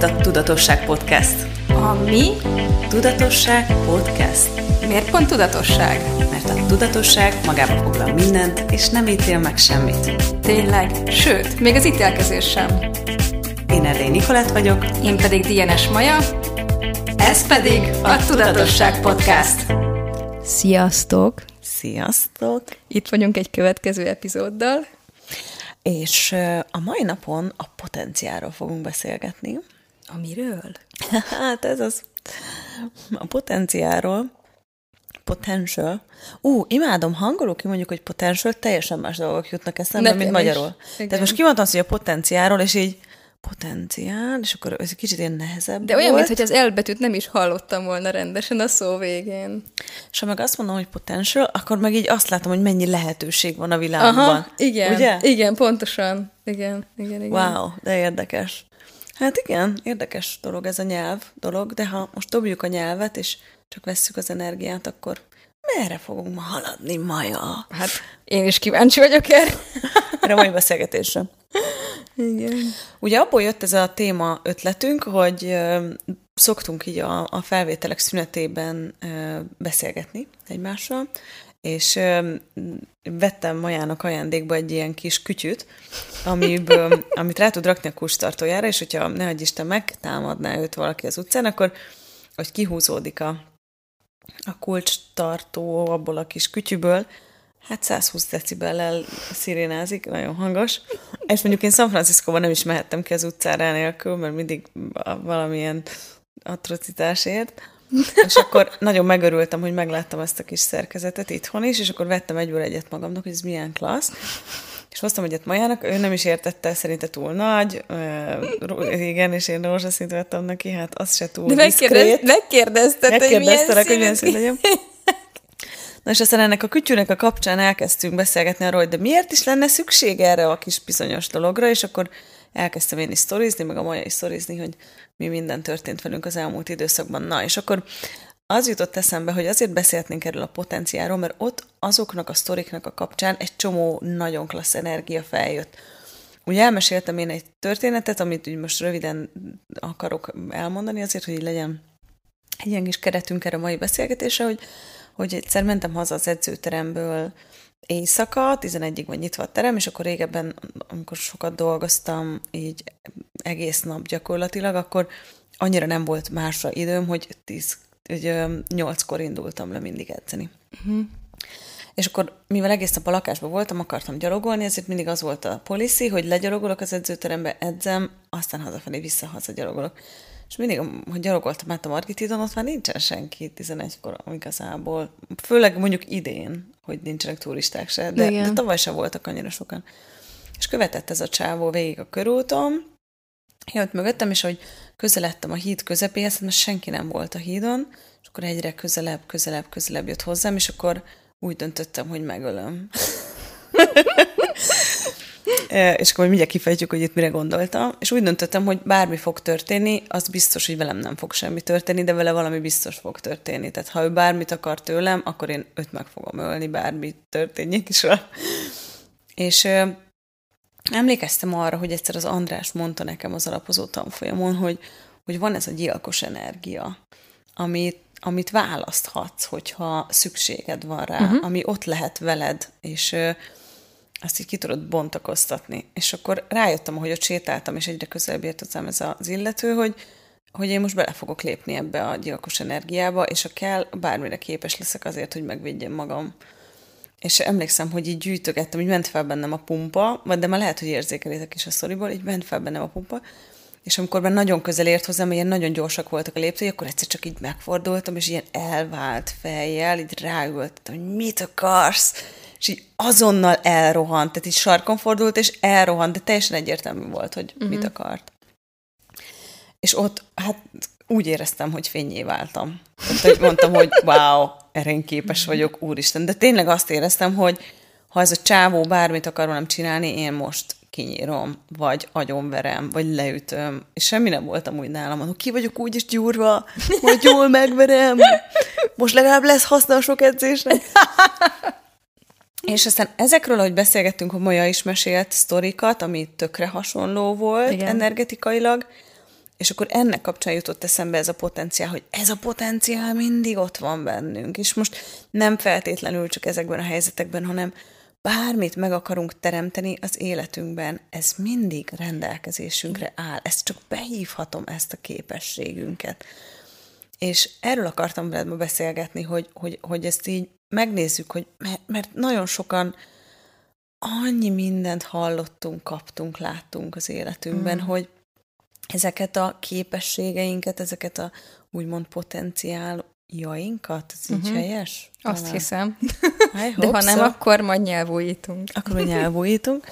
itt a Tudatosság Podcast. A mi? Tudatosság Podcast. Miért pont tudatosság? Mert a tudatosság magába foglal mindent, és nem ítél meg semmit. Tényleg, sőt, még az ítélkezés sem. Én Erdély Nikolát vagyok. Én pedig Dienes Maja. Ez pedig a Tudatosság Podcast. Sziasztok! Sziasztok! Itt vagyunk egy következő epizóddal. És a mai napon a potenciáról fogunk beszélgetni. Amiről? Hát ez az. A potenciáról. Potential. Ú, imádom, hangoló ki mondjuk, hogy potential, teljesen más dolgok jutnak eszembe, Nekem mint is. magyarul. Igen. Tehát most kimondtam azt, hogy a potenciáról, és így potenciál, és akkor ez egy kicsit ilyen nehezebb De olyan, volt. mintha az elbetűt nem is hallottam volna rendesen a szó végén. És ha meg azt mondom, hogy potential, akkor meg így azt látom, hogy mennyi lehetőség van a világban. Aha, igen. Ugye? Igen, pontosan. Igen, igen, igen. Wow, de érdekes. Hát igen, érdekes dolog ez a nyelv dolog, de ha most dobjuk a nyelvet, és csak vesszük az energiát, akkor merre fogunk ma haladni, Maja? Hát én is kíváncsi vagyok erre. Erre a mai beszélgetésre. Igen. Ugye abból jött ez a téma ötletünk, hogy szoktunk így a, a felvételek szünetében beszélgetni egymással, és ö, vettem Majának ajándékba egy ilyen kis kütyüt, amiből, amit rá tud rakni a kulcstartójára, és hogyha ne adj Isten megtámadná őt valaki az utcán, akkor hogy kihúzódik a, a kulcstartó abból a kis kütyüből, hát 120 decibellel szirénázik, nagyon hangos. És mondjuk én San Franciscóban nem is mehettem ki az utcára nélkül, mert mindig valamilyen atrocitásért. És akkor nagyon megörültem, hogy megláttam ezt a kis szerkezetet itthon is, és akkor vettem egyből egyet magamnak, hogy ez milyen klassz. És hoztam egyet Majának, ő nem is értette, szerinte túl nagy, ö, igen, és én rózsaszint vettem neki, hát az se túl De megkérdez, diszkrét. megkérdezted, hogy milyen Megkérdeztelek, hogy milyen színű. Na és aztán ennek a kütyűnek a kapcsán elkezdtünk beszélgetni arról, hogy de miért is lenne szükség erre a kis bizonyos dologra, és akkor elkezdtem én is sztorizni, meg a Maja is sztorizni, hogy mi minden történt velünk az elmúlt időszakban. Na, és akkor az jutott eszembe, hogy azért beszélhetnénk erről a potenciáról, mert ott azoknak a sztoriknak a kapcsán egy csomó nagyon klassz energia feljött. Ugye elmeséltem én egy történetet, amit úgy most röviden akarok elmondani, azért, hogy legyen egy ilyen kis keretünk erre a mai beszélgetésre, hogy, hogy egyszer mentem haza az edzőteremből éjszaka, 11-ig van nyitva a terem, és akkor régebben, amikor sokat dolgoztam, így egész nap gyakorlatilag, akkor annyira nem volt másra időm, hogy 10, hogy ö, 8-kor indultam le mindig edzeni. És akkor, mivel egész nap a lakásban voltam, akartam gyalogolni, ezért mindig az volt a policy, hogy legyalogolok az edzőterembe, edzem, aztán hazafelé vissza-haza gyalogolok. És mindig, hogy gyalogoltam át a Margitidon, ott már nincsen senki 11-kor igazából. Főleg mondjuk idén, hogy nincsenek turisták se, de, Igen. de tavaly se voltak annyira sokan. És követett ez a csávó végig a körúton, jött mögöttem, és hogy közeledtem a híd közepéhez, hát most senki nem volt a hídon, és akkor egyre közelebb, közelebb, közelebb jött hozzám, és akkor úgy döntöttem, hogy megölöm. És akkor mindjárt kifejtjük, hogy itt mire gondoltam. És úgy döntöttem, hogy bármi fog történni, az biztos, hogy velem nem fog semmi történni, de vele valami biztos fog történni. Tehát ha ő bármit akar tőlem, akkor én őt meg fogom ölni, bármi történjék is vele. És emlékeztem arra, hogy egyszer az András mondta nekem az alapozó tanfolyamon, hogy, hogy van ez a gyilkos energia, amit, amit választhatsz, hogyha szükséged van rá, uh-huh. ami ott lehet veled, és azt így ki tudod bontakoztatni. És akkor rájöttem, hogy ott sétáltam, és egyre közelebb ért hozzám ez az illető, hogy, hogy én most bele fogok lépni ebbe a gyilkos energiába, és ha kell, bármire képes leszek azért, hogy megvédjem magam. És emlékszem, hogy így gyűjtögettem, így ment fel bennem a pumpa, de már lehet, hogy érzékelitek is a sztoriból, így ment fel bennem a pumpa, és amikor már nagyon közel ért hozzám, ilyen nagyon gyorsak voltak a léptői, akkor egyszer csak így megfordultam, és ilyen elvált fejjel, így ráültem, hogy mit akarsz? És így azonnal elrohant, tehát így sarkon fordult, és elrohant, de teljesen egyértelmű volt, hogy uh-huh. mit akart. És ott, hát úgy éreztem, hogy fényé váltam. Tehát, hogy mondtam, hogy wow, erre én képes vagyok, úristen. De tényleg azt éreztem, hogy ha ez a csávó bármit akar velem csinálni, én most kinyírom, vagy agyonverem, vagy leütöm. És semmi nem voltam úgy nálam, hogy ki vagyok úgy is gyúrva, majd jól megverem. Most legalább lesz haszna a sok edzésnek. És aztán ezekről, ahogy beszélgettünk, hogy Maja is mesélt sztorikat, ami tökre hasonló volt Igen. Energetikailag, és akkor ennek kapcsán jutott eszembe ez a potenciál, hogy ez a potenciál mindig ott van bennünk, és most nem feltétlenül csak ezekben a helyzetekben, hanem bármit meg akarunk teremteni az életünkben, ez mindig rendelkezésünkre áll. Ezt csak behívhatom, ezt a képességünket. És erről akartam veled ma beszélgetni, hogy, hogy, hogy ezt így megnézzük, hogy mert, nagyon sokan annyi mindent hallottunk, kaptunk, láttunk az életünkben, mm. hogy ezeket a képességeinket, ezeket a úgymond potenciáljainkat, ez így uh-huh. helyes? Azt Talán. hiszem. De ha nem, so. akkor majd nyelvújítunk. Akkor majd nyelvújítunk.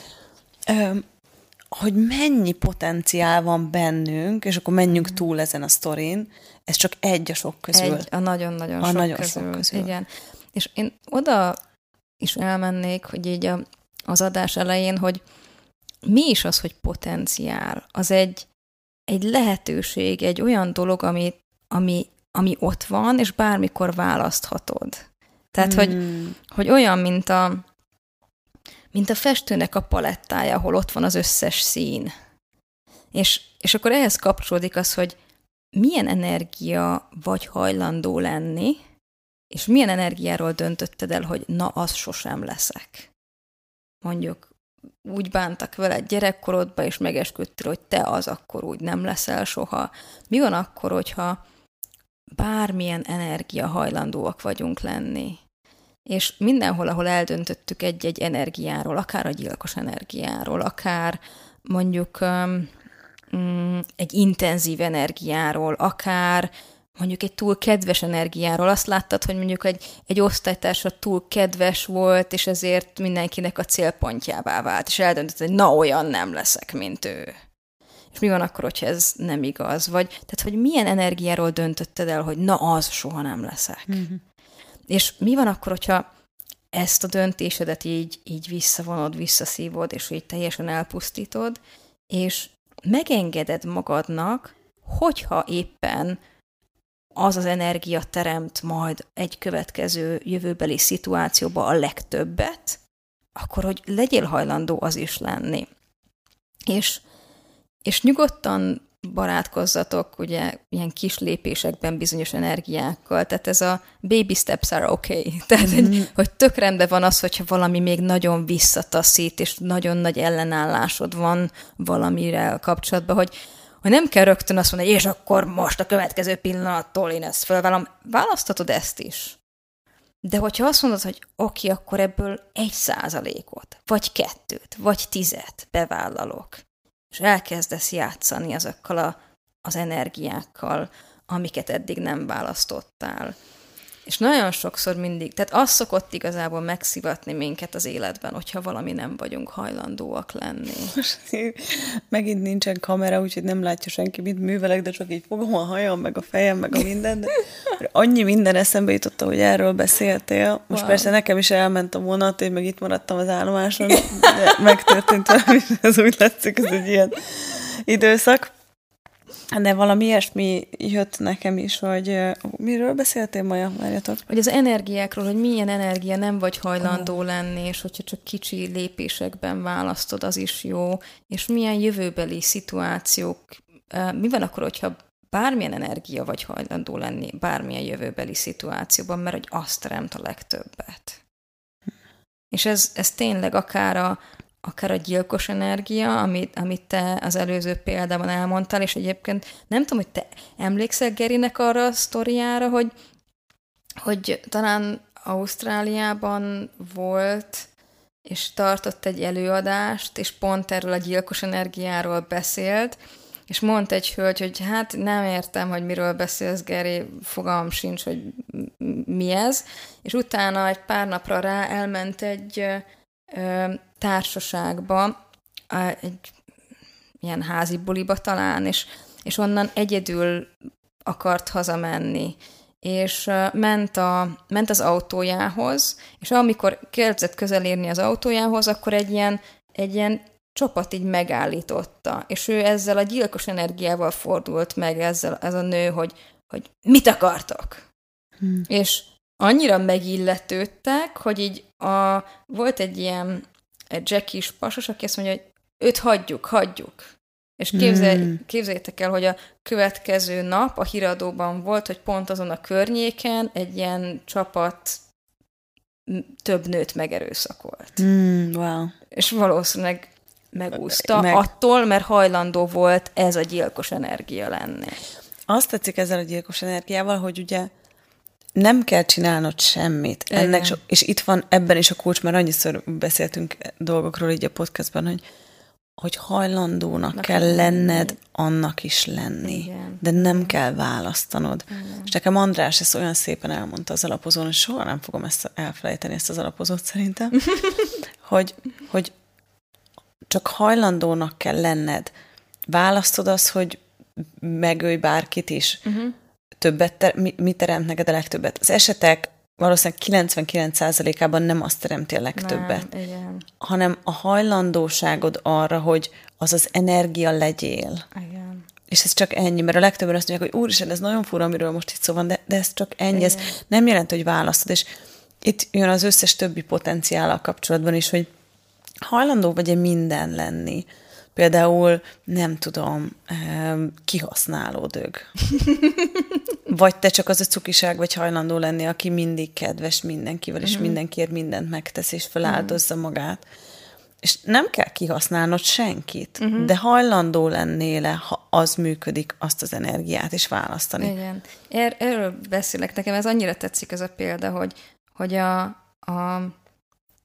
hogy mennyi potenciál van bennünk, és akkor menjünk mhm. túl ezen a sztorin, ez csak egy a sok közül. Egy a nagyon-nagyon sok, nagyon közül. sok közül. Igen. És én oda is elmennék, hogy így a, az adás elején, hogy mi is az, hogy potenciál? Az egy, egy lehetőség, egy olyan dolog, ami, ami, ami ott van, és bármikor választhatod. Tehát, hmm. hogy, hogy olyan, mint a, mint a festőnek a palettája, ahol ott van az összes szín. És, és akkor ehhez kapcsolódik az, hogy milyen energia vagy hajlandó lenni, és milyen energiáról döntötted el, hogy na, az sosem leszek. Mondjuk úgy bántak veled gyerekkorodba, és megesküdtél, hogy te az akkor úgy nem leszel soha. Mi van akkor, hogyha bármilyen energia hajlandóak vagyunk lenni? És mindenhol, ahol eldöntöttük egy-egy energiáról, akár a gyilkos energiáról, akár mondjuk um, egy intenzív energiáról, akár mondjuk egy túl kedves energiáról. Azt láttad, hogy mondjuk egy, egy osztálytársa túl kedves volt, és ezért mindenkinek a célpontjává vált, és eldöntött, hogy na, olyan nem leszek, mint ő. És mi van akkor, hogyha ez nem igaz? Vagy, tehát, hogy milyen energiáról döntötted el, hogy na, az soha nem leszek. Mm-hmm. És mi van akkor, hogyha ezt a döntésedet így, így visszavonod, visszaszívod, és így teljesen elpusztítod, és megengeded magadnak, hogyha éppen az az energia teremt majd egy következő jövőbeli szituációba a legtöbbet, akkor hogy legyél hajlandó az is lenni. És, és nyugodtan barátkozzatok, ugye, ilyen kis lépésekben bizonyos energiákkal, tehát ez a baby steps are okay, tehát mm-hmm. hogy, hogy tök rendben van az, hogyha valami még nagyon visszataszít, és nagyon nagy ellenállásod van valamire kapcsolatban, hogy hogy nem kell rögtön azt mondani, és akkor most a következő pillanattól én ezt fölvállom. Választatod ezt is. De hogyha azt mondod, hogy oké, akkor ebből egy százalékot, vagy kettőt, vagy tizet bevállalok, és elkezdesz játszani azokkal a, az energiákkal, amiket eddig nem választottál, és nagyon sokszor mindig, tehát az szokott igazából megszivatni minket az életben, hogyha valami nem vagyunk hajlandóak lenni. Megint nincsen kamera, úgyhogy nem látja senki, mit művelek, de csak így fogom a hajam, meg a fejem, meg a minden. De annyi minden eszembe jutott, hogy erről beszéltél. Most wow. persze nekem is elment a vonat, én meg itt maradtam az állomáson, de megtörtént valami, ez úgy látszik, ez egy ilyen időszak. De valami ilyesmi jött nekem is, hogy miről beszéltél, Maja? Várjatok. Hogy az energiákról, hogy milyen energia nem vagy hajlandó oh. lenni, és hogyha csak kicsi lépésekben választod, az is jó, és milyen jövőbeli szituációk, mi van akkor, hogyha bármilyen energia vagy hajlandó lenni bármilyen jövőbeli szituációban, mert hogy azt teremt a legtöbbet. És ez, ez tényleg akár a, akár a gyilkos energia, amit, amit te az előző példában elmondtál, és egyébként nem tudom, hogy te emlékszel Gerinek arra a sztoriára, hogy, hogy talán Ausztráliában volt, és tartott egy előadást, és pont erről a gyilkos energiáról beszélt, és mondta egy hölgy, hogy hát nem értem, hogy miről beszélsz, Geri, fogalmam sincs, hogy mi ez, és utána egy pár napra rá elment egy társaságba, egy ilyen házi buliba talán, és, és onnan egyedül akart hazamenni és ment, a, ment az autójához, és amikor kezdett közel érni az autójához, akkor egy ilyen, egy ilyen csapat így megállította, és ő ezzel a gyilkos energiával fordult meg ezzel ez a nő, hogy, hogy mit akartok? Hmm. És annyira megilletődtek, hogy így a, volt egy ilyen egy Jack is pasos, aki azt mondja, hogy őt hagyjuk, hagyjuk. És képzelj, mm. képzeljétek el, hogy a következő nap a híradóban volt, hogy pont azon a környéken egy ilyen csapat több nőt megerőszakolt. Mm, wow. És valószínűleg megúszta Meg... attól, mert hajlandó volt ez a gyilkos energia lenni. Azt tetszik ezzel a gyilkos energiával, hogy ugye nem kell csinálnod semmit. Ennek so, és itt van ebben is a kulcs, mert annyiszor beszéltünk dolgokról így a podcastban, hogy hogy hajlandónak Na, kell lenned annak is lenni, Igen. de nem kell választanod. Igen. És nekem András ezt olyan szépen elmondta az alapozón, hogy soha nem fogom ezt elfelejteni, ezt az alapozót szerintem, hogy, hogy csak hajlandónak kell lenned. Választod azt, hogy megölj bárkit is. Uh-huh. Többet, ter- mi, mi teremt neked a legtöbbet? Az esetek valószínűleg 99%-ában nem azt teremti a legtöbbet, nem, igen. hanem a hajlandóságod arra, hogy az az energia legyél. Igen. És ez csak ennyi, mert a legtöbben azt mondják, hogy úristen, ez nagyon fura, amiről most itt szó van, de, de ez csak ennyi, igen. ez nem jelent, hogy választod. És itt jön az összes többi potenciállal kapcsolatban is, hogy hajlandó vagy-e minden lenni. Például, nem tudom, kihasználó dög. Vagy te csak az a cukiság vagy hajlandó lenni, aki mindig kedves mindenkivel, és uh-huh. mindenkiért mindent megtesz, és feláldozza uh-huh. magát. És nem kell kihasználnod senkit, uh-huh. de hajlandó lennél ha az működik, azt az energiát is választani. Igen. Er, erről beszélek. Nekem ez annyira tetszik ez a példa, hogy, hogy a, a,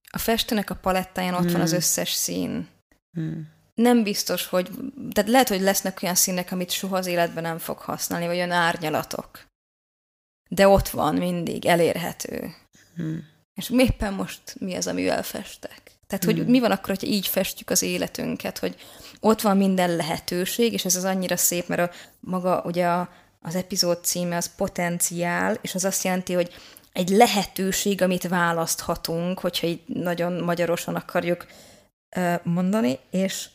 a festőnek a palettáján ott hmm. van az összes szín. Hmm nem biztos, hogy, tehát lehet, hogy lesznek olyan színek, amit soha az életben nem fog használni, vagy olyan árnyalatok. De ott van mindig, elérhető. Hmm. És éppen most mi az, amivel festek? Tehát, hogy hmm. mi van akkor, hogyha így festjük az életünket, hogy ott van minden lehetőség, és ez az annyira szép, mert a maga, ugye a, az epizód címe az potenciál, és az azt jelenti, hogy egy lehetőség, amit választhatunk, hogyha így nagyon magyarosan akarjuk mondani, és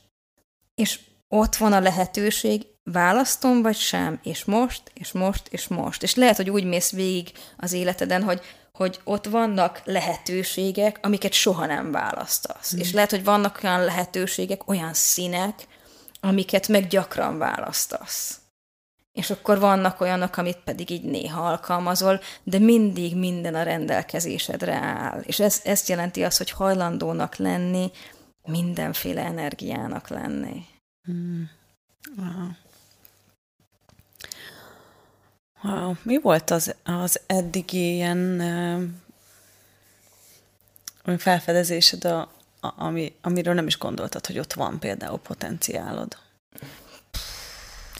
és ott van a lehetőség, választom vagy sem, és most, és most, és most. És lehet, hogy úgy mész végig az életeden, hogy, hogy ott vannak lehetőségek, amiket soha nem választasz. Mm. És lehet, hogy vannak olyan lehetőségek, olyan színek, amiket meg gyakran választasz. És akkor vannak olyanok, amit pedig így néha alkalmazol, de mindig minden a rendelkezésedre áll. És ez, ezt jelenti az, hogy hajlandónak lenni, mindenféle energiának lenni. Hmm. Wow. Wow. Mi volt az, az eddigi ilyen uh, felfedezésed, a, a, ami, amiről nem is gondoltad, hogy ott van például potenciálod?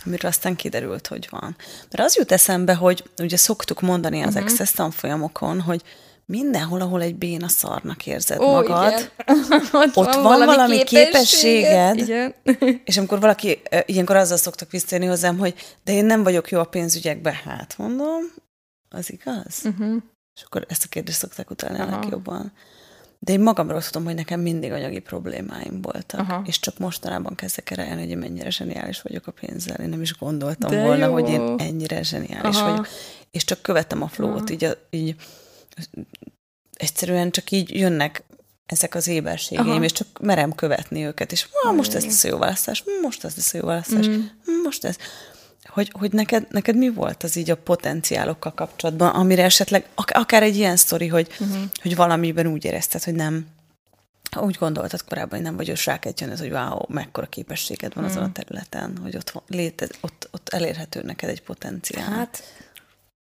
Amiről aztán kiderült, hogy van. Mert az jut eszembe, hogy ugye szoktuk mondani az uh-huh. Access tanfolyamokon, hogy mindenhol, ahol egy béna szarnak érzed Ó, magad, igen. ott, ott van, valami képességed, igen. és amikor valaki, ilyenkor azzal szoktak visszajönni hozzám, hogy de én nem vagyok jó a pénzügyekbe, hát mondom, az igaz? Uh-huh. És akkor ezt a kérdést szokták utalni a legjobban. De én magamról tudom, hogy nekem mindig anyagi problémáim voltak, Aha. és csak mostanában kezdek el hogy mennyire zseniális vagyok a pénzzel. Én nem is gondoltam De volna, jó. hogy én ennyire zseniális Aha. vagyok. És csak követem a flót, így, a, így egyszerűen csak így jönnek ezek az éberségeim, Aha. és csak merem követni őket, és ah, most ez lesz a jó választás, most ez lesz a jó választás, mm. most ez. Hogy, hogy neked, neked mi volt az így a potenciálokkal kapcsolatban, amire esetleg akár egy ilyen sztori, hogy, uh-huh. hogy valamiben úgy érezted, hogy nem, úgy gondoltad korábban, hogy nem vagy rákedjen ez, hogy wow, mekkora képességed van mm. azon a területen, hogy ott, létez, ott, ott elérhető neked egy potenciál. Hát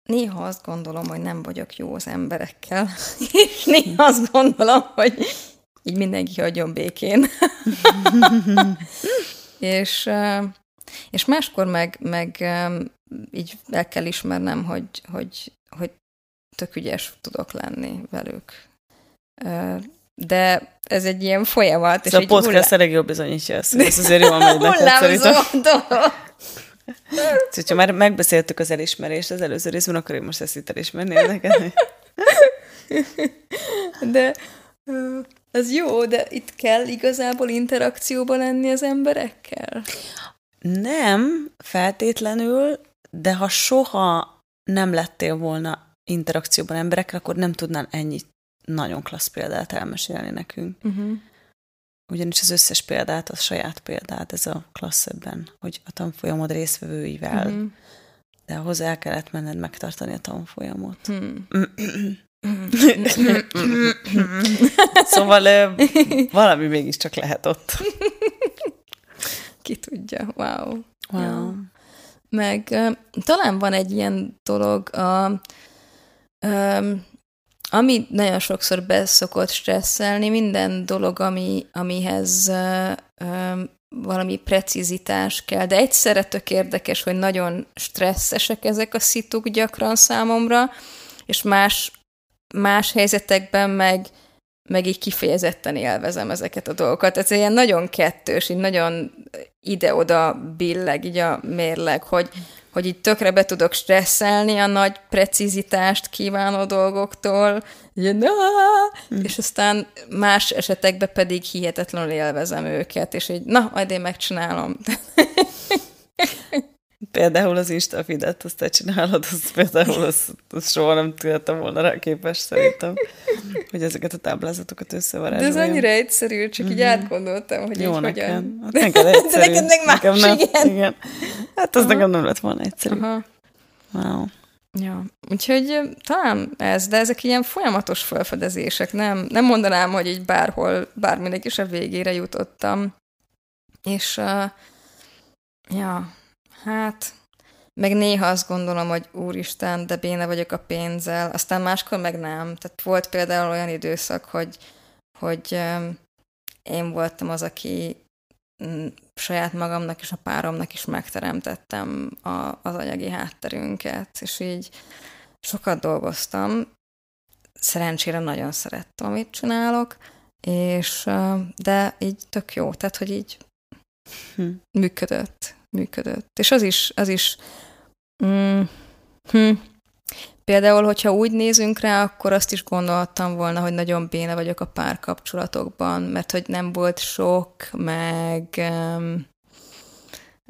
néha azt gondolom, hogy nem vagyok jó az emberekkel, és néha azt gondolom, hogy így mindenki hagyjon békén. és, és máskor meg, meg így el kell ismernem, hogy, hogy, hogy tök ügyes tudok lenni velük. De ez egy ilyen folyamat. Ez és a podcast hullá... elég jól bizonyítja ezt, ez azért jól megy neked szerintem. Szóval, ha már megbeszéltük az elismerést az előző részben, akkor én most ezt itt elismerni neked. De az jó, de itt kell igazából interakcióban lenni az emberekkel? Nem, feltétlenül, de ha soha nem lettél volna interakcióban emberekkel, akkor nem tudnál ennyi nagyon klassz példát elmesélni nekünk. Uh-huh. Ugyanis az összes példát, a saját példát, ez a klassz ebben, hogy a tanfolyamod részvevőivel, mm-hmm. de ahhoz el kellett menned megtartani a tanfolyamot. Hmm. szóval valami mégiscsak lehet ott. Ki tudja, wow. wow. Ja. Meg talán van egy ilyen dolog, a, um, ami nagyon sokszor beszokott stresszelni, minden dolog, ami, amihez um, valami precizitás kell, de egyszerre tök érdekes, hogy nagyon stresszesek ezek a szituk gyakran számomra, és más, más helyzetekben meg, meg így kifejezetten élvezem ezeket a dolgokat. Ez ilyen nagyon kettős, így nagyon ide-oda billeg így a mérleg, hogy, hogy így tökre be tudok stresszelni a nagy precizitást kívánó dolgoktól, ilyen, mm. és aztán más esetekben pedig hihetetlenül élvezem őket, és így, na, majd én megcsinálom. Például az Insta feedet, azt te csinálod, azt például azt, azt soha nem tudtam volna rá képes szerintem, hogy ezeket a táblázatokat összevarázsoljam. De ez annyira egyszerű, csak így mm-hmm. átgondoltam, hogy Jó így nekem. hogyan. Hát neked egyszerű. De neked meg más, nekem nem. igen. igen. Hát az Aha. nekem nem lett volna egyszerű. Aha. Wow. Ja, úgyhogy talán ez, de ezek ilyen folyamatos felfedezések, nem, nem mondanám, hogy így bárhol, bárminek is a végére jutottam. És uh, ja, hát meg néha azt gondolom, hogy úristen, de béne vagyok a pénzzel, aztán máskor meg nem. Tehát volt például olyan időszak, hogy, hogy én voltam az, aki mm, saját magamnak és a páromnak is megteremtettem a, az anyagi hátterünket, és így sokat dolgoztam, szerencsére nagyon szerettem, amit csinálok, és de így tök jó, tehát, hogy így hm. működött, működött. És az is, az is mm, hm, Például, hogyha úgy nézünk rá, akkor azt is gondoltam volna, hogy nagyon béne vagyok a párkapcsolatokban, mert hogy nem volt sok, meg,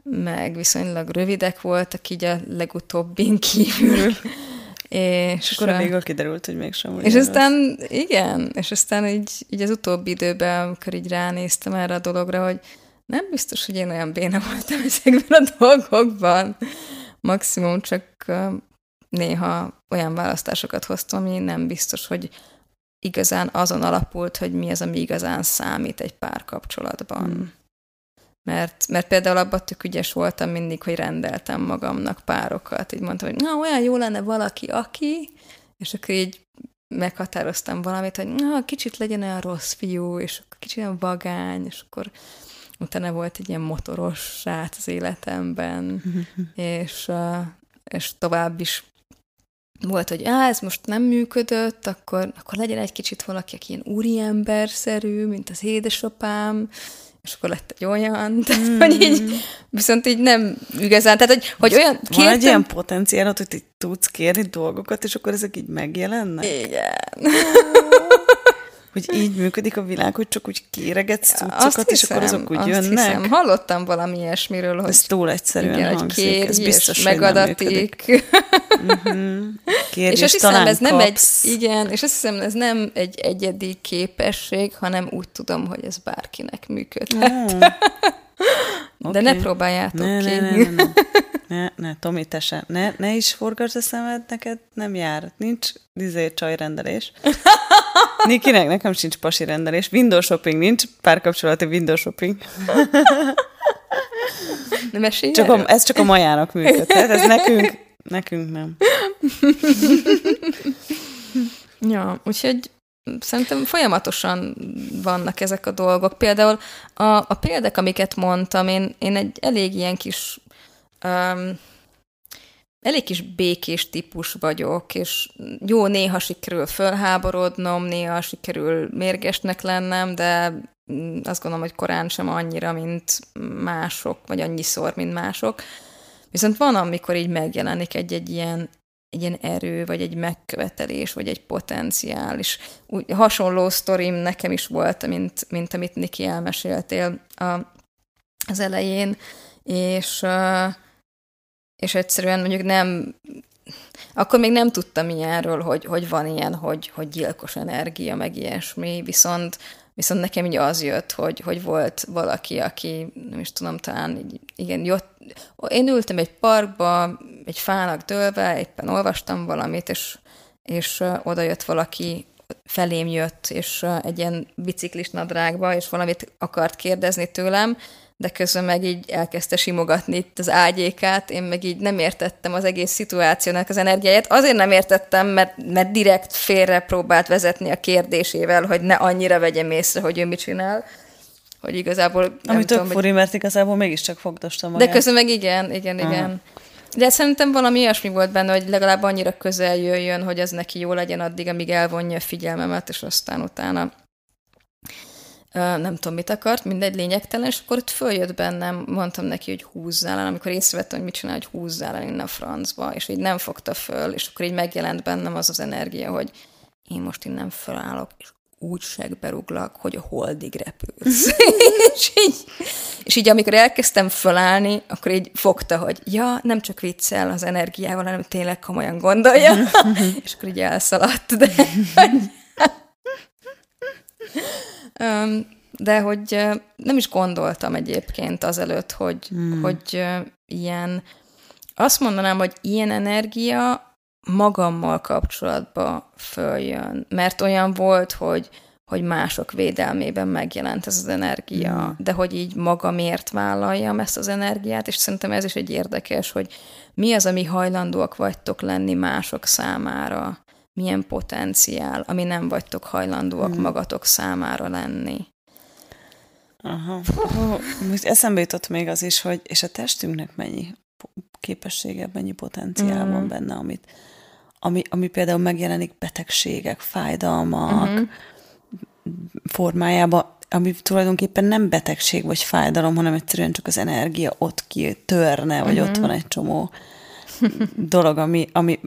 meg viszonylag rövidek voltak így a legutóbbin kívül. És, és akkor végül kiderült, hogy mégsem. És aztán, az. igen, és aztán így, így az utóbbi időben, amikor így ránéztem erre a dologra, hogy nem biztos, hogy én olyan béna voltam ezekben a dolgokban. Maximum csak néha olyan választásokat hoztam, ami nem biztos, hogy igazán azon alapult, hogy mi az, ami igazán számít egy párkapcsolatban. Hmm. Mert, mert például abban tök ügyes voltam mindig, hogy rendeltem magamnak párokat. Így mondtam, hogy na, olyan jó lenne valaki, aki, és akkor így meghatároztam valamit, hogy na, kicsit legyen olyan rossz fiú, és kicsit olyan vagány, és akkor utána volt egy ilyen motoros srác az életemben, és, és tovább is volt, hogy á, ez most nem működött, akkor, akkor legyen egy kicsit valaki, aki ilyen úriemberszerű, mint az édesapám, és akkor lett egy olyan, tehát, mm. hogy így, viszont így nem igazán, tehát, hogy, hogy olyan kértem... Van egy ilyen potenciál, hogy tudsz kérni dolgokat, és akkor ezek így megjelennek? Igen hogy így működik a világ, hogy csak úgy kéregetsz cuccokat, és akkor azok úgy jönnek. Hiszem. Hallottam valami ilyesmiről, hogy ez túl egyszerűen igen, hangzik, kérj, ez biztos, és megadatik. uh-huh. Kérj, és, és azt hiszem, ez nem egy, igen, és azt hiszem, ez nem egy egyedi képesség, hanem úgy tudom, hogy ez bárkinek működhet. Mm. De okay. ne próbáljátok ne, ki. Ne, ne, ne, ne. Ne, ne, Tomi, te se. Ne, ne is forgasd a szemed, neked nem jár. Nincs dizé csajrendelés. Nikinek, nekem sincs pasi rendelés. Window shopping nincs, párkapcsolati window shopping. Nem csak a, Ez csak a majának működhet, ez nekünk, nekünk nem. ja, úgyhogy szerintem folyamatosan vannak ezek a dolgok. Például a, a példák, amiket mondtam, én, én egy elég ilyen kis um, elég kis békés típus vagyok, és jó, néha sikerül fölháborodnom, néha sikerül mérgesnek lennem, de azt gondolom, hogy korán sem annyira, mint mások, vagy annyiszor, mint mások. Viszont van, amikor így megjelenik egy-egy ilyen, egy ilyen erő, vagy egy megkövetelés, vagy egy potenciál, és úgy, hasonló sztorim nekem is volt, mint, mint amit Niki elmeséltél a, az elején, és uh, és egyszerűen mondjuk nem, akkor még nem tudtam ilyenről, hogy, hogy van ilyen, hogy, hogy gyilkos energia, meg ilyesmi, viszont Viszont nekem így az jött, hogy, hogy volt valaki, aki, nem is tudom, talán így, igen, jött. Én ültem egy parkba, egy fának dőlve, éppen olvastam valamit, és, és oda jött valaki, felém jött, és egy ilyen biciklis nadrágba, és valamit akart kérdezni tőlem, de közben meg így elkezdte simogatni itt az ágyékát, én meg így nem értettem az egész szituációnak az energiáját. Azért nem értettem, mert, mert direkt félre próbált vezetni a kérdésével, hogy ne annyira vegyem észre, hogy ő mit csinál hogy igazából... Ami tök furi, hogy... mert igazából mégiscsak fogdostam magát. De közben meg igen, igen, Aha. igen. De szerintem valami olyasmi volt benne, hogy legalább annyira közel jöjjön, hogy az neki jó legyen addig, amíg elvonja a figyelmemet, és aztán utána nem tudom, mit akart, mindegy lényegtelen, és akkor ott följött bennem, mondtam neki, hogy húzzál el, amikor észrevettem, hogy mit csinál, hogy húzzál el innen a francba, és így nem fogta föl, és akkor így megjelent bennem az az energia, hogy én most innen fölállok, és úgy segberuglak, hogy a holdig repülsz. és, így, és így amikor elkezdtem fölállni, akkor így fogta, hogy ja, nem csak viccel az energiával, hanem tényleg komolyan gondolja, és akkor így elszaladt, de de hogy nem is gondoltam egyébként azelőtt, hogy, hmm. hogy ilyen, azt mondanám, hogy ilyen energia magammal kapcsolatba följön, mert olyan volt, hogy, hogy mások védelmében megjelent ez az energia, hmm. de hogy így magamért vállaljam ezt az energiát, és szerintem ez is egy érdekes, hogy mi az, ami hajlandóak vagytok lenni mások számára milyen potenciál, ami nem vagytok hajlandóak hmm. magatok számára lenni. Aha. Most eszembe jutott még az is, hogy és a testünknek mennyi képessége, mennyi potenciál mm. van benne, amit, ami, ami például megjelenik betegségek, fájdalmak mm-hmm. formájában, ami tulajdonképpen nem betegség vagy fájdalom, hanem egyszerűen csak az energia ott kitörne, vagy mm-hmm. ott van egy csomó dolog, ami, ami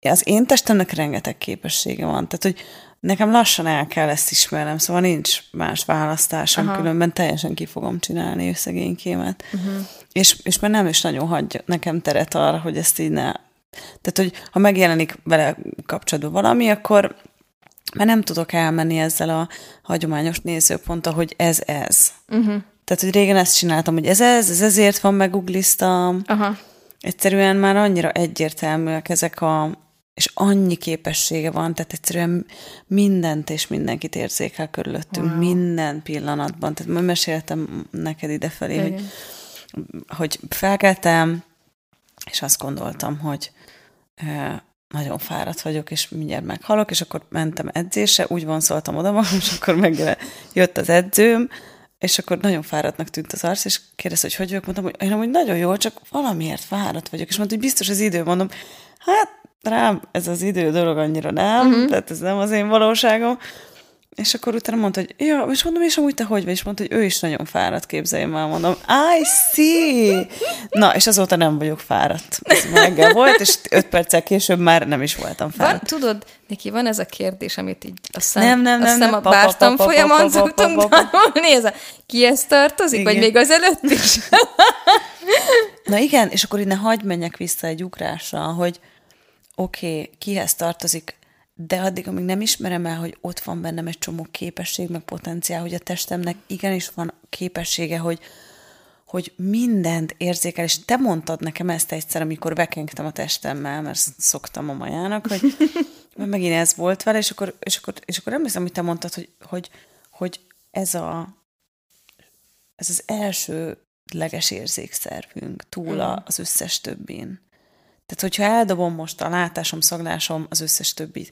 az én testemnek rengeteg képessége van. Tehát, hogy nekem lassan el kell ezt ismernem, szóval nincs más választásom, Aha. különben teljesen ki fogom csinálni ő szegénykémet. Uh-huh. És, és már nem is nagyon hagy nekem teret arra, hogy ezt így ne... Tehát, hogy ha megjelenik vele kapcsolatban valami, akkor már nem tudok elmenni ezzel a hagyományos nézőponttal, hogy ez ez. Uh-huh. Tehát, hogy régen ezt csináltam, hogy ez ez, ez ezért van, megugliztam. Aha. Egyszerűen már annyira egyértelműek ezek a, és annyi képessége van, tehát egyszerűen mindent és mindenkit érzékel körülöttünk, wow. minden pillanatban. Tehát már meséltem neked idefelé, hogy, hogy felkeltem, és azt gondoltam, hogy e, nagyon fáradt vagyok, és mindjárt meghalok, és akkor mentem edzése, úgy van szóltam oda és akkor meg jött az edzőm, és akkor nagyon fáradtnak tűnt az arc, és kérdezte, hogy hogy vagyok, mondtam, hogy én amúgy nagyon jó, csak valamiért fáradt vagyok, és mondta, hogy biztos az idő, mondom, hát rám ez az idő dolog annyira nem, uh-huh. tehát ez nem az én valóságom. És akkor utána mondta, hogy ja, és mondom, és amúgy te hogy vagy? És mondta, hogy ő is nagyon fáradt, képzeljem már, mondom, I see! Na, és azóta nem vagyok fáradt. Ez reggel volt, és öt perccel később már nem is voltam fáradt. Van, tudod, neki van ez a kérdés, amit így a szem, nem, nem, nem, nem, a pártam folyamon szoktunk tanulni, ez a kihez tartozik, vagy még az előtt is? Na igen, és akkor innen hagyd menjek vissza egy ugrásra, hogy, oké, okay, kihez tartozik, de addig, amíg nem ismerem el, hogy ott van bennem egy csomó képesség, meg potenciál, hogy a testemnek igenis van képessége, hogy, hogy mindent érzékel, és te mondtad nekem ezt egyszer, amikor vekengtem a testemmel, mert szoktam a majának, hogy mert megint ez volt vele, és akkor, és akkor, és akkor emlékszem, hogy te mondtad, hogy, hogy, hogy ez a ez az első leges érzékszervünk túl a, az összes többin. Tehát, hogyha eldobom most a látásom, szaglásom, az összes többi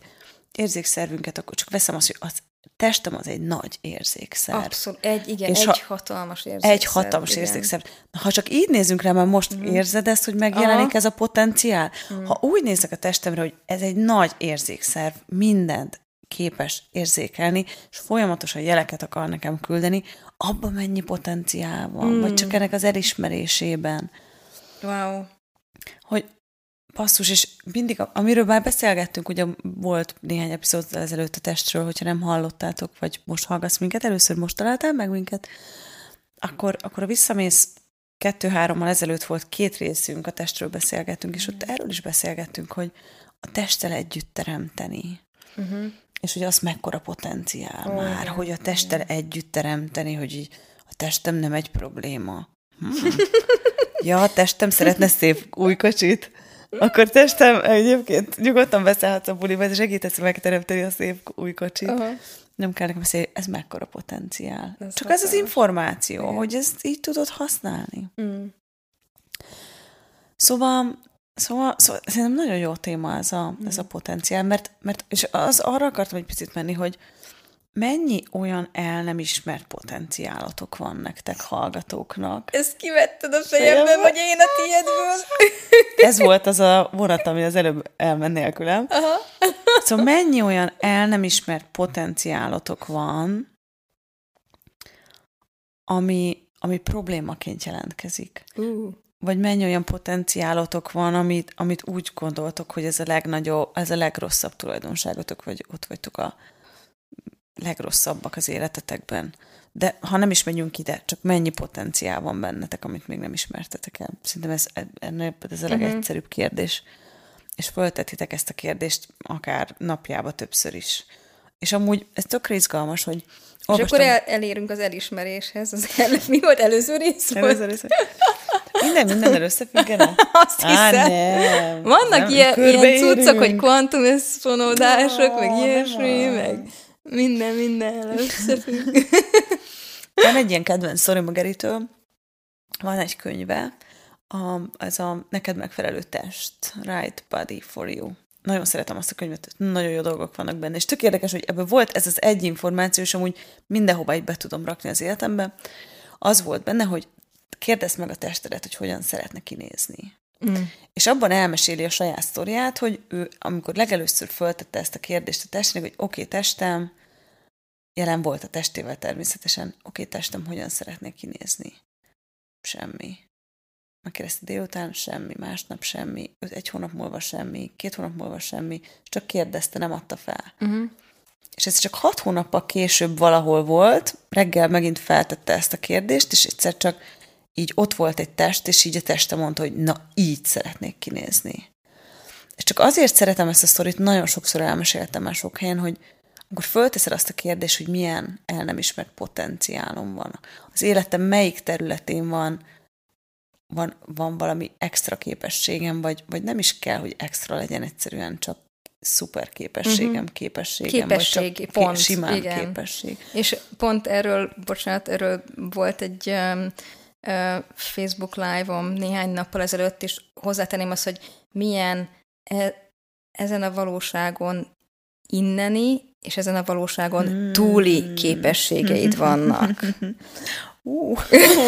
érzékszervünket, akkor csak veszem azt, hogy az testem az egy nagy érzékszerv. Abszolút, egy, igen, és egy ha, hatalmas érzékszerv. Egy hatalmas igen. érzékszerv. Na, ha csak így nézzünk rá, mert most mm. érzed ezt, hogy megjelenik Aha. ez a potenciál. Mm. Ha úgy nézek a testemre, hogy ez egy nagy érzékszerv, mindent képes érzékelni, és folyamatosan jeleket akar nekem küldeni, abban mennyi potenciál van, mm. vagy csak ennek az elismerésében. Wow. Hogy passzus, és mindig, amiről már beszélgettünk, ugye volt néhány epizód ezelőtt a testről, hogyha nem hallottátok, vagy most hallgatsz minket, először most találtál meg minket, akkor, akkor a visszamész kettő-hárommal ezelőtt volt két részünk, a testről beszélgettünk, és ott erről is beszélgettünk, hogy a testtel együtt teremteni. Uh-huh. és hogy az mekkora potenciál oh, már, igen, hogy a testtel igen. együtt teremteni, hogy így a testem nem egy probléma. Hmm. ja, a testem szeretne szép új kocsit, akkor testem egyébként nyugodtan beszállhatsz a buliba, és segítesz megteremteni a szép új kocsit. Uh-huh. Nem kell nekem beszélni, ez mekkora potenciál. Ez Csak ez az információ, Igen. hogy ezt így tudod használni. Mm. Szóval Szóval, szóval szerintem nagyon jó téma ez a, mm. ez a potenciál, mert, mert és az arra akartam egy picit menni, hogy mennyi olyan el nem ismert potenciálatok van nektek hallgatóknak? Ezt kivetted a fejembe, vagy én a tiédből? Ez volt az a vonat, ami az előbb elment nélkülem. Aha. Szóval mennyi olyan el nem ismert potenciálatok van, ami, ami problémaként jelentkezik. Uh vagy mennyi olyan potenciálotok van, amit, amit úgy gondoltok, hogy ez a legnagyobb, ez a legrosszabb tulajdonságotok, vagy ott vagytok a legrosszabbak az életetekben. De ha nem is megyünk ide, csak mennyi potenciál van bennetek, amit még nem ismertetek el. Szerintem ez, ennél ez a mhm. legegyszerűbb uh-huh. kérdés. És föltetitek ezt a kérdést akár napjába többször is. És amúgy ez tökre izgalmas, hogy Olvastam. És akkor el, elérünk az elismeréshez. Az el, mi volt előző rész? Előző rész. Minden minden összefüggene? Azt Á, nem. Vannak nem, ilyen, ilyen cuccok, hogy kvantumösszfonódások, no, meg ilyesmi, meg minden, minden összefügg. Van egy ilyen kedvenc sztori Geritől, van egy könyve, a, ez a Neked megfelelő test, Right Body for You. Nagyon szeretem azt a könyvet, nagyon jó dolgok vannak benne, és tök érdekes, hogy ebből volt ez az egy információ, és amúgy mindenhova így be tudom rakni az életembe. Az volt benne, hogy kérdezd meg a testedet, hogy hogyan szeretne kinézni. Mm. És abban elmeséli a saját sztoriát, hogy ő, amikor legelőször föltette ezt a kérdést a testének, hogy oké, okay, testem, jelen volt a testével természetesen, oké, okay, testem, hogyan szeretnék kinézni? Semmi. Megkérdezte délután, semmi, másnap semmi, egy hónap múlva semmi, két hónap múlva semmi, és csak kérdezte, nem adta fel. Uh-huh. És ez csak hat hónappal később valahol volt, reggel megint feltette ezt a kérdést, és egyszer csak így ott volt egy test, és így a teste mondta, hogy na, így szeretnék kinézni. És csak azért szeretem ezt a sztorit, nagyon sokszor elmeséltem már sok helyen, hogy akkor fölteszed azt a kérdést, hogy milyen el nem ismert potenciálom van. Az életem melyik területén van, van, van valami extra képességem, vagy, vagy nem is kell, hogy extra legyen egyszerűen, csak szuper képességem, uh-huh. képességem, Képesség, vagy csak pont, simán igen. képesség. És pont erről, bocsánat, erről volt egy um, Facebook Live-om néhány nappal ezelőtt, és hozzátenném azt, hogy milyen e, ezen a valóságon inneni, és ezen a valóságon hmm. túli képességeid vannak. Uh,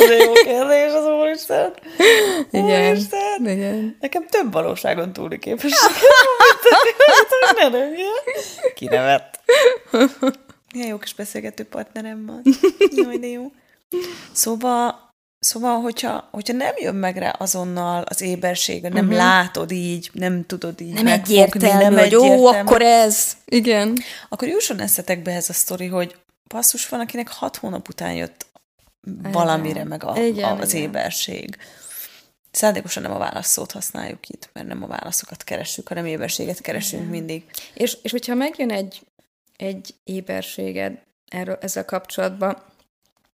de jó kérdés az Úristen. Igen, Úristen. igen. Nekem több valóságon túli képességem van. ne Kinevett. Milyen jó kis beszélgető partnerem van. Jaj, de jó. Szóval Szóval, hogyha, hogyha nem jön meg rá azonnal az éberség, nem uh-huh. látod így, nem tudod így Nem megfogni, egyértelmű, nem hogy ó, akkor ez. Igen. Akkor jusson eszetekbe ez a sztori, hogy passzus van, akinek hat hónap után jött valamire meg a, igen, a, az igen. éberség. Szándékosan nem a válaszszót használjuk itt, mert nem a válaszokat keressük, hanem éberséget keresünk igen. mindig. És, és hogyha megjön egy, egy éberséged erről, ezzel kapcsolatban,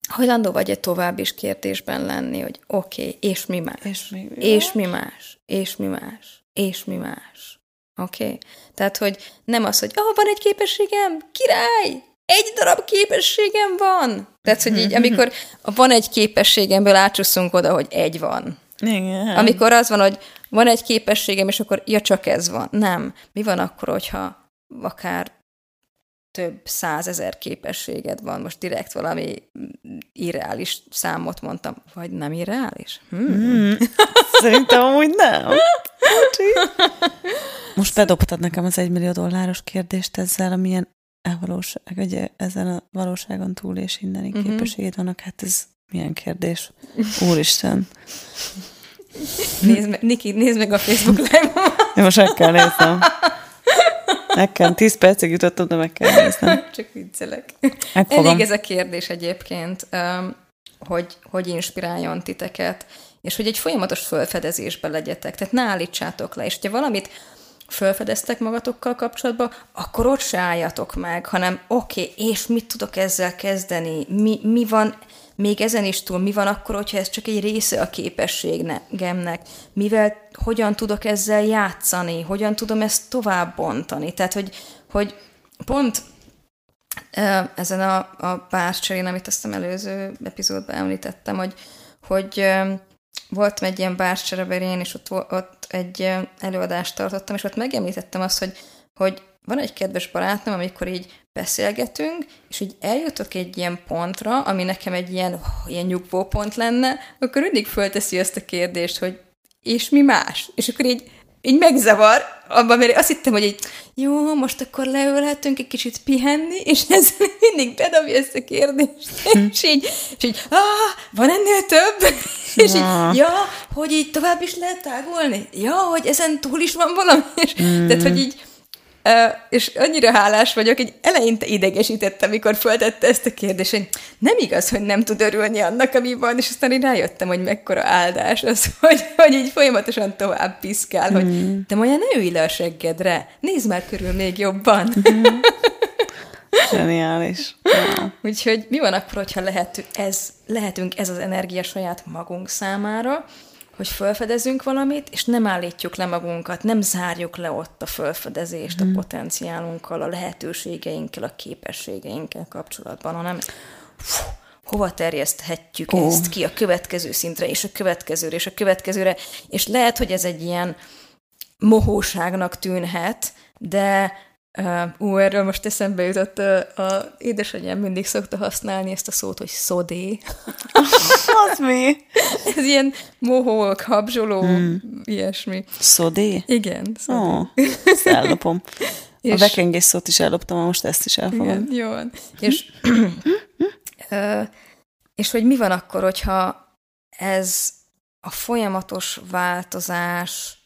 hajlandó vagy egy tovább is kérdésben lenni, hogy oké, okay, és mi más? És mi, mi és mi más? És mi más? És mi más? Oké? Okay? Tehát, hogy nem az, hogy ah, van egy képességem, király, egy darab képességem van. Tehát, hogy így, amikor van egy képességemből átcsusszunk oda, hogy egy van. Igen. Amikor az van, hogy van egy képességem, és akkor ja, csak ez van. Nem. Mi van akkor, hogyha akár több százezer képességed van, most direkt valami irreális számot mondtam, vagy nem irreális? Hmm. Hmm. Szerintem amúgy nem. Most bedobtad nekem az egymillió dolláros kérdést ezzel, amilyen elvalóság, ugye ezen a valóságon túl és inneni uh-huh. képességed vannak, hát ez milyen kérdés. Úristen. Nézd meg, Niki, nézd meg a Facebook live-on. Én most meg kell néznem. Nekem 10 percig jutottam, de meg kell néznem. Csak viccelek. Megfogom. Elég ez a kérdés egyébként, hogy, hogy inspiráljon titeket, és hogy egy folyamatos fölfedezésbe legyetek. Tehát ne állítsátok le, és ha valamit felfedeztek magatokkal kapcsolatban, akkor ott se álljatok meg, hanem oké, okay, és mit tudok ezzel kezdeni? Mi, mi van még ezen is túl, mi van akkor, hogyha ez csak egy része a képességemnek? Mivel, hogyan tudok ezzel játszani? Hogyan tudom ezt tovább bontani? Tehát, hogy, hogy pont ezen a, a bárcserén, amit azt a előző epizódban említettem, hogy, hogy voltam egy ilyen bárcsereberén, és ott, ott egy előadást tartottam, és ott megemlítettem azt, hogy, hogy van egy kedves barátnőm, amikor így beszélgetünk, és így eljutok egy ilyen pontra, ami nekem egy ilyen, oh, ilyen nyugvó pont lenne, akkor mindig fölteszi azt a kérdést, hogy és mi más? És akkor így így megzavar, abban, mert azt hittem, hogy így, jó, most akkor leülhetünk egy kicsit pihenni, és ez mindig bedobja ezt a kérdést, hm. és így, és így, ah, van ennél több? és így, ja, hogy így tovább is lehet tágulni? Ja, hogy ezen túl is van valami? És, mm. Tehát, hogy így, és annyira hálás vagyok, hogy eleinte idegesítette, amikor föltette ezt a kérdést, hogy nem igaz, hogy nem tud örülni annak, ami van, és aztán én rájöttem, hogy mekkora áldás az, hogy, hogy így folyamatosan tovább piszkál, mm. hogy hmm. olyan ne ülj le a seggedre, nézd már körül még jobban. Mm. Zseniális. Ja. Úgyhogy mi van akkor, hogyha lehet, ez, lehetünk ez az energia saját magunk számára, hogy felfedezünk valamit, és nem állítjuk le magunkat, nem zárjuk le ott a felfedezést hmm. a potenciálunkkal, a lehetőségeinkkel, a képességeinkkel kapcsolatban, hanem fú, hova terjeszthetjük oh. ezt ki a következő szintre, és a következőre, és a következőre, és lehet, hogy ez egy ilyen mohóságnak tűnhet, de Uh, ú, erről most eszembe jutott, uh, a édesanyám mindig szokta használni ezt a szót, hogy szodé. Az mi? Ez ilyen mohók, habzsoló, hmm. ilyesmi. Szodé? Igen, szodé. Oh, ezt ellopom. És, a vekengés szót is elloptam, most ezt is elfogom. Igen, jó van. És, uh, és hogy mi van akkor, hogyha ez a folyamatos változás,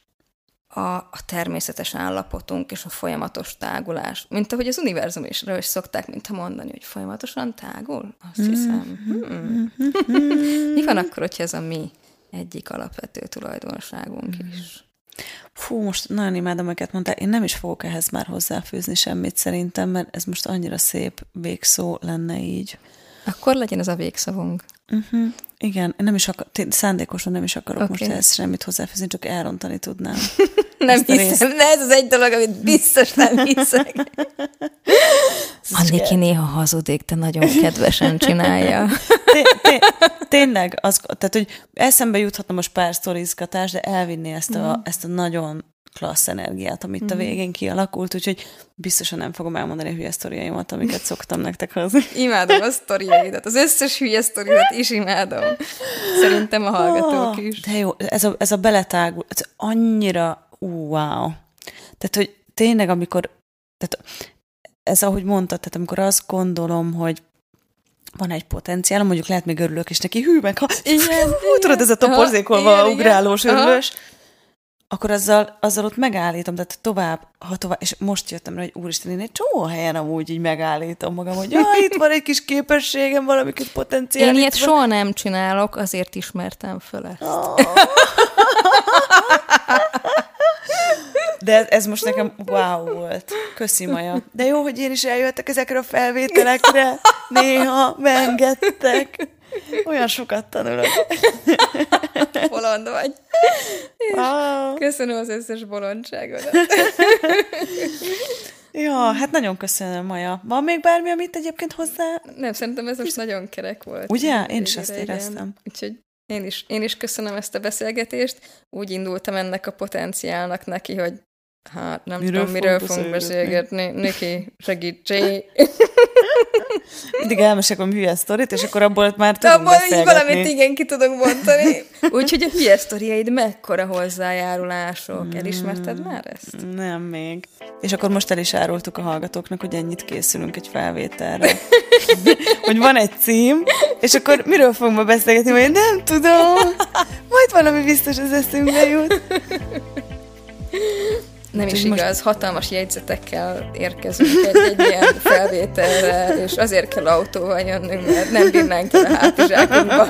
a, a természetes állapotunk és a folyamatos tágulás. Mint ahogy az univerzum is, is szokták mintha mondani, hogy folyamatosan tágul? Azt hiszem. Hmm. mi van akkor, hogyha ez a mi egyik alapvető tulajdonságunk is? Fú, most nagyon imádom, amiket mondtál. Én nem is fogok ehhez már hozzáfűzni semmit szerintem, mert ez most annyira szép végszó lenne így. Akkor legyen ez a végszavunk. Uh-huh. Igen, nem is akar, szándékosan nem is akarok okay. most ehhez semmit hozzáfűzni, csak elrontani tudnám. nem hiszem, de ez az egy dolog, amit biztos nem hiszek. Anniki néha hazudik, de nagyon kedvesen csinálja. Tényleg, az, tehát, hogy eszembe juthatna most pár sztorizgatás, de elvinni ezt a, mm. ezt a nagyon klassz energiát, amit mm. a mhm. végén kialakult, úgyhogy biztosan nem fogom elmondani a hülye sztoriaimat, amiket szoktam nektek hozni. Imádom a sztoriaidat, az összes hülye sztoriat is imádom. Szerintem a hallgatók oh, is. De jó, ez a, ez a beletágul, ez annyira, wow. Tehát, hogy tényleg, amikor, tehát ez ahogy mondtad, tehát amikor azt gondolom, hogy van egy potenciál, mondjuk lehet még örülök is neki, hű, meg ha, igen, hú, tudod, ez a toporzékolva ugrálós, örülős, akkor azzal, azzal ott megállítom, tehát tovább, ha tovább, és most jöttem rá, hogy úristen, én egy csomó helyen amúgy így megállítom magam, hogy jaj, itt van egy kis képességem, valamikor potenciál. Én ilyet van. soha nem csinálok, azért ismertem föl ezt. Oh. De ez, ez most nekem wow volt. Köszi, Maja. De jó, hogy én is eljöttek ezekre a felvételekre. Néha mengettek. Olyan sokat tanulok. Bolond vagy. Wow. Köszönöm az összes bolondságodat. Ja, hát nagyon köszönöm, Maja. Van még bármi, amit egyébként hozzá? Nem, szerintem ez most nagyon kerek volt. Ugye? Én is azt éreztem. Úgyhogy én is, én is köszönöm ezt a beszélgetést. Úgy indultam ennek a potenciálnak neki, hogy Hát nem miről tudom, miről fogunk beszélgetni. Niki, segítsé! Mindig elmesek a hülye sztorit, és akkor abból már tudunk abból beszélgetni. valamit igen ki tudunk mondani. Úgyhogy a hülye sztoriaid mekkora hozzájárulások. Hmm. Elismerted már ezt? Nem még. És akkor most el is árultuk a hallgatóknak, hogy ennyit készülünk egy felvételre. hogy van egy cím, és akkor miről fogunk ma beszélgetni, hogy nem tudom. Majd valami biztos az eszünkbe jut. Nem is igaz, most... hatalmas jegyzetekkel érkezünk egy, egy ilyen felvételre, és azért kell autóval jönnünk, mert nem bírnánk el a hátizsákunkba.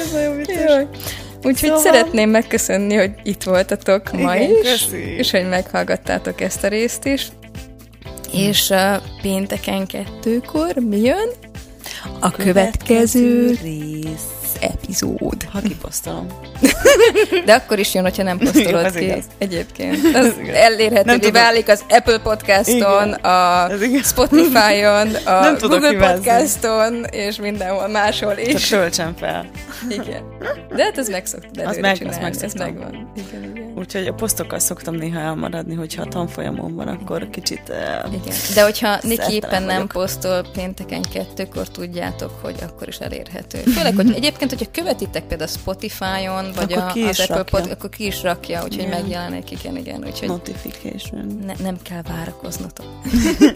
Ez nagyon vicces. Úgyhogy szóval... szeretném megköszönni, hogy itt voltatok ma Igen, is, köszi. és hogy meghallgattátok ezt a részt is. És uh, pénteken kettőkor mi jön? A következő, következő rész epizód. Ha kiposztolom. De akkor is jön, hogyha nem posztolod ki. Igaz. Egyébként. Az elérhetővé válik az Apple Podcaston, igen. a Spotify-on, a nem Google Podcaston, és mindenhol máshol is. Csak töltsem fel. Igen. De hát ez meg szoktad az meg, csinálni, meg ez megvan. Igen, igen. Úgyhogy a posztokkal szoktam néha elmaradni, hogyha a tanfolyamon van, akkor kicsit uh, Igen. De hogyha Niki éppen nem posztol pénteken kettőkor, tudjátok, hogy akkor is elérhető. Főleg, hogy egyébként, hogyha követitek például Spotify-on, vagy a, az Apple Pod, akkor ki is rakja, úgyhogy igen. megjelenik, igen, igen. Úgyhogy Notification. Ne, nem kell várakoznotok.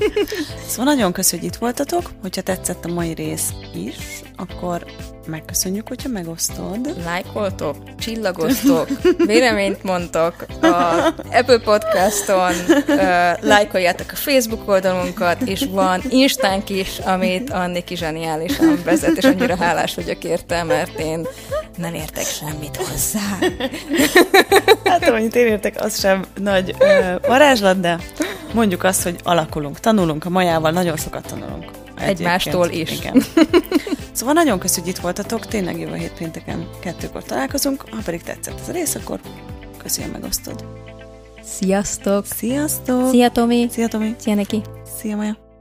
szóval nagyon köszönjük, hogy itt voltatok. Hogyha tetszett a mai rész is, akkor megköszönjük, hogyha megosztod. Lájkoltok, csillagoztok, véleményt mondtok a Apple Podcaston, uh, lájkoljátok a Facebook oldalunkat, és van Instánk is, amit Anniki zseniálisan vezet, és annyira hálás vagyok érte, mert én nem értek semmit hozzá. Hát, amennyit én értek, az sem nagy uh, varázslat, de mondjuk azt, hogy alakulunk, tanulunk a majával, nagyon sokat tanulunk. Egymástól is. Igen. Szóval nagyon köszönjük, hogy itt voltatok, tényleg jövő hét pénteken kettőkor találkozunk, ha pedig tetszett ez a rész, akkor köszönjük megosztod. Sziasztok! Sziasztok! Szia Tomi! Szia Tomi! Szia neki! Szia Maja!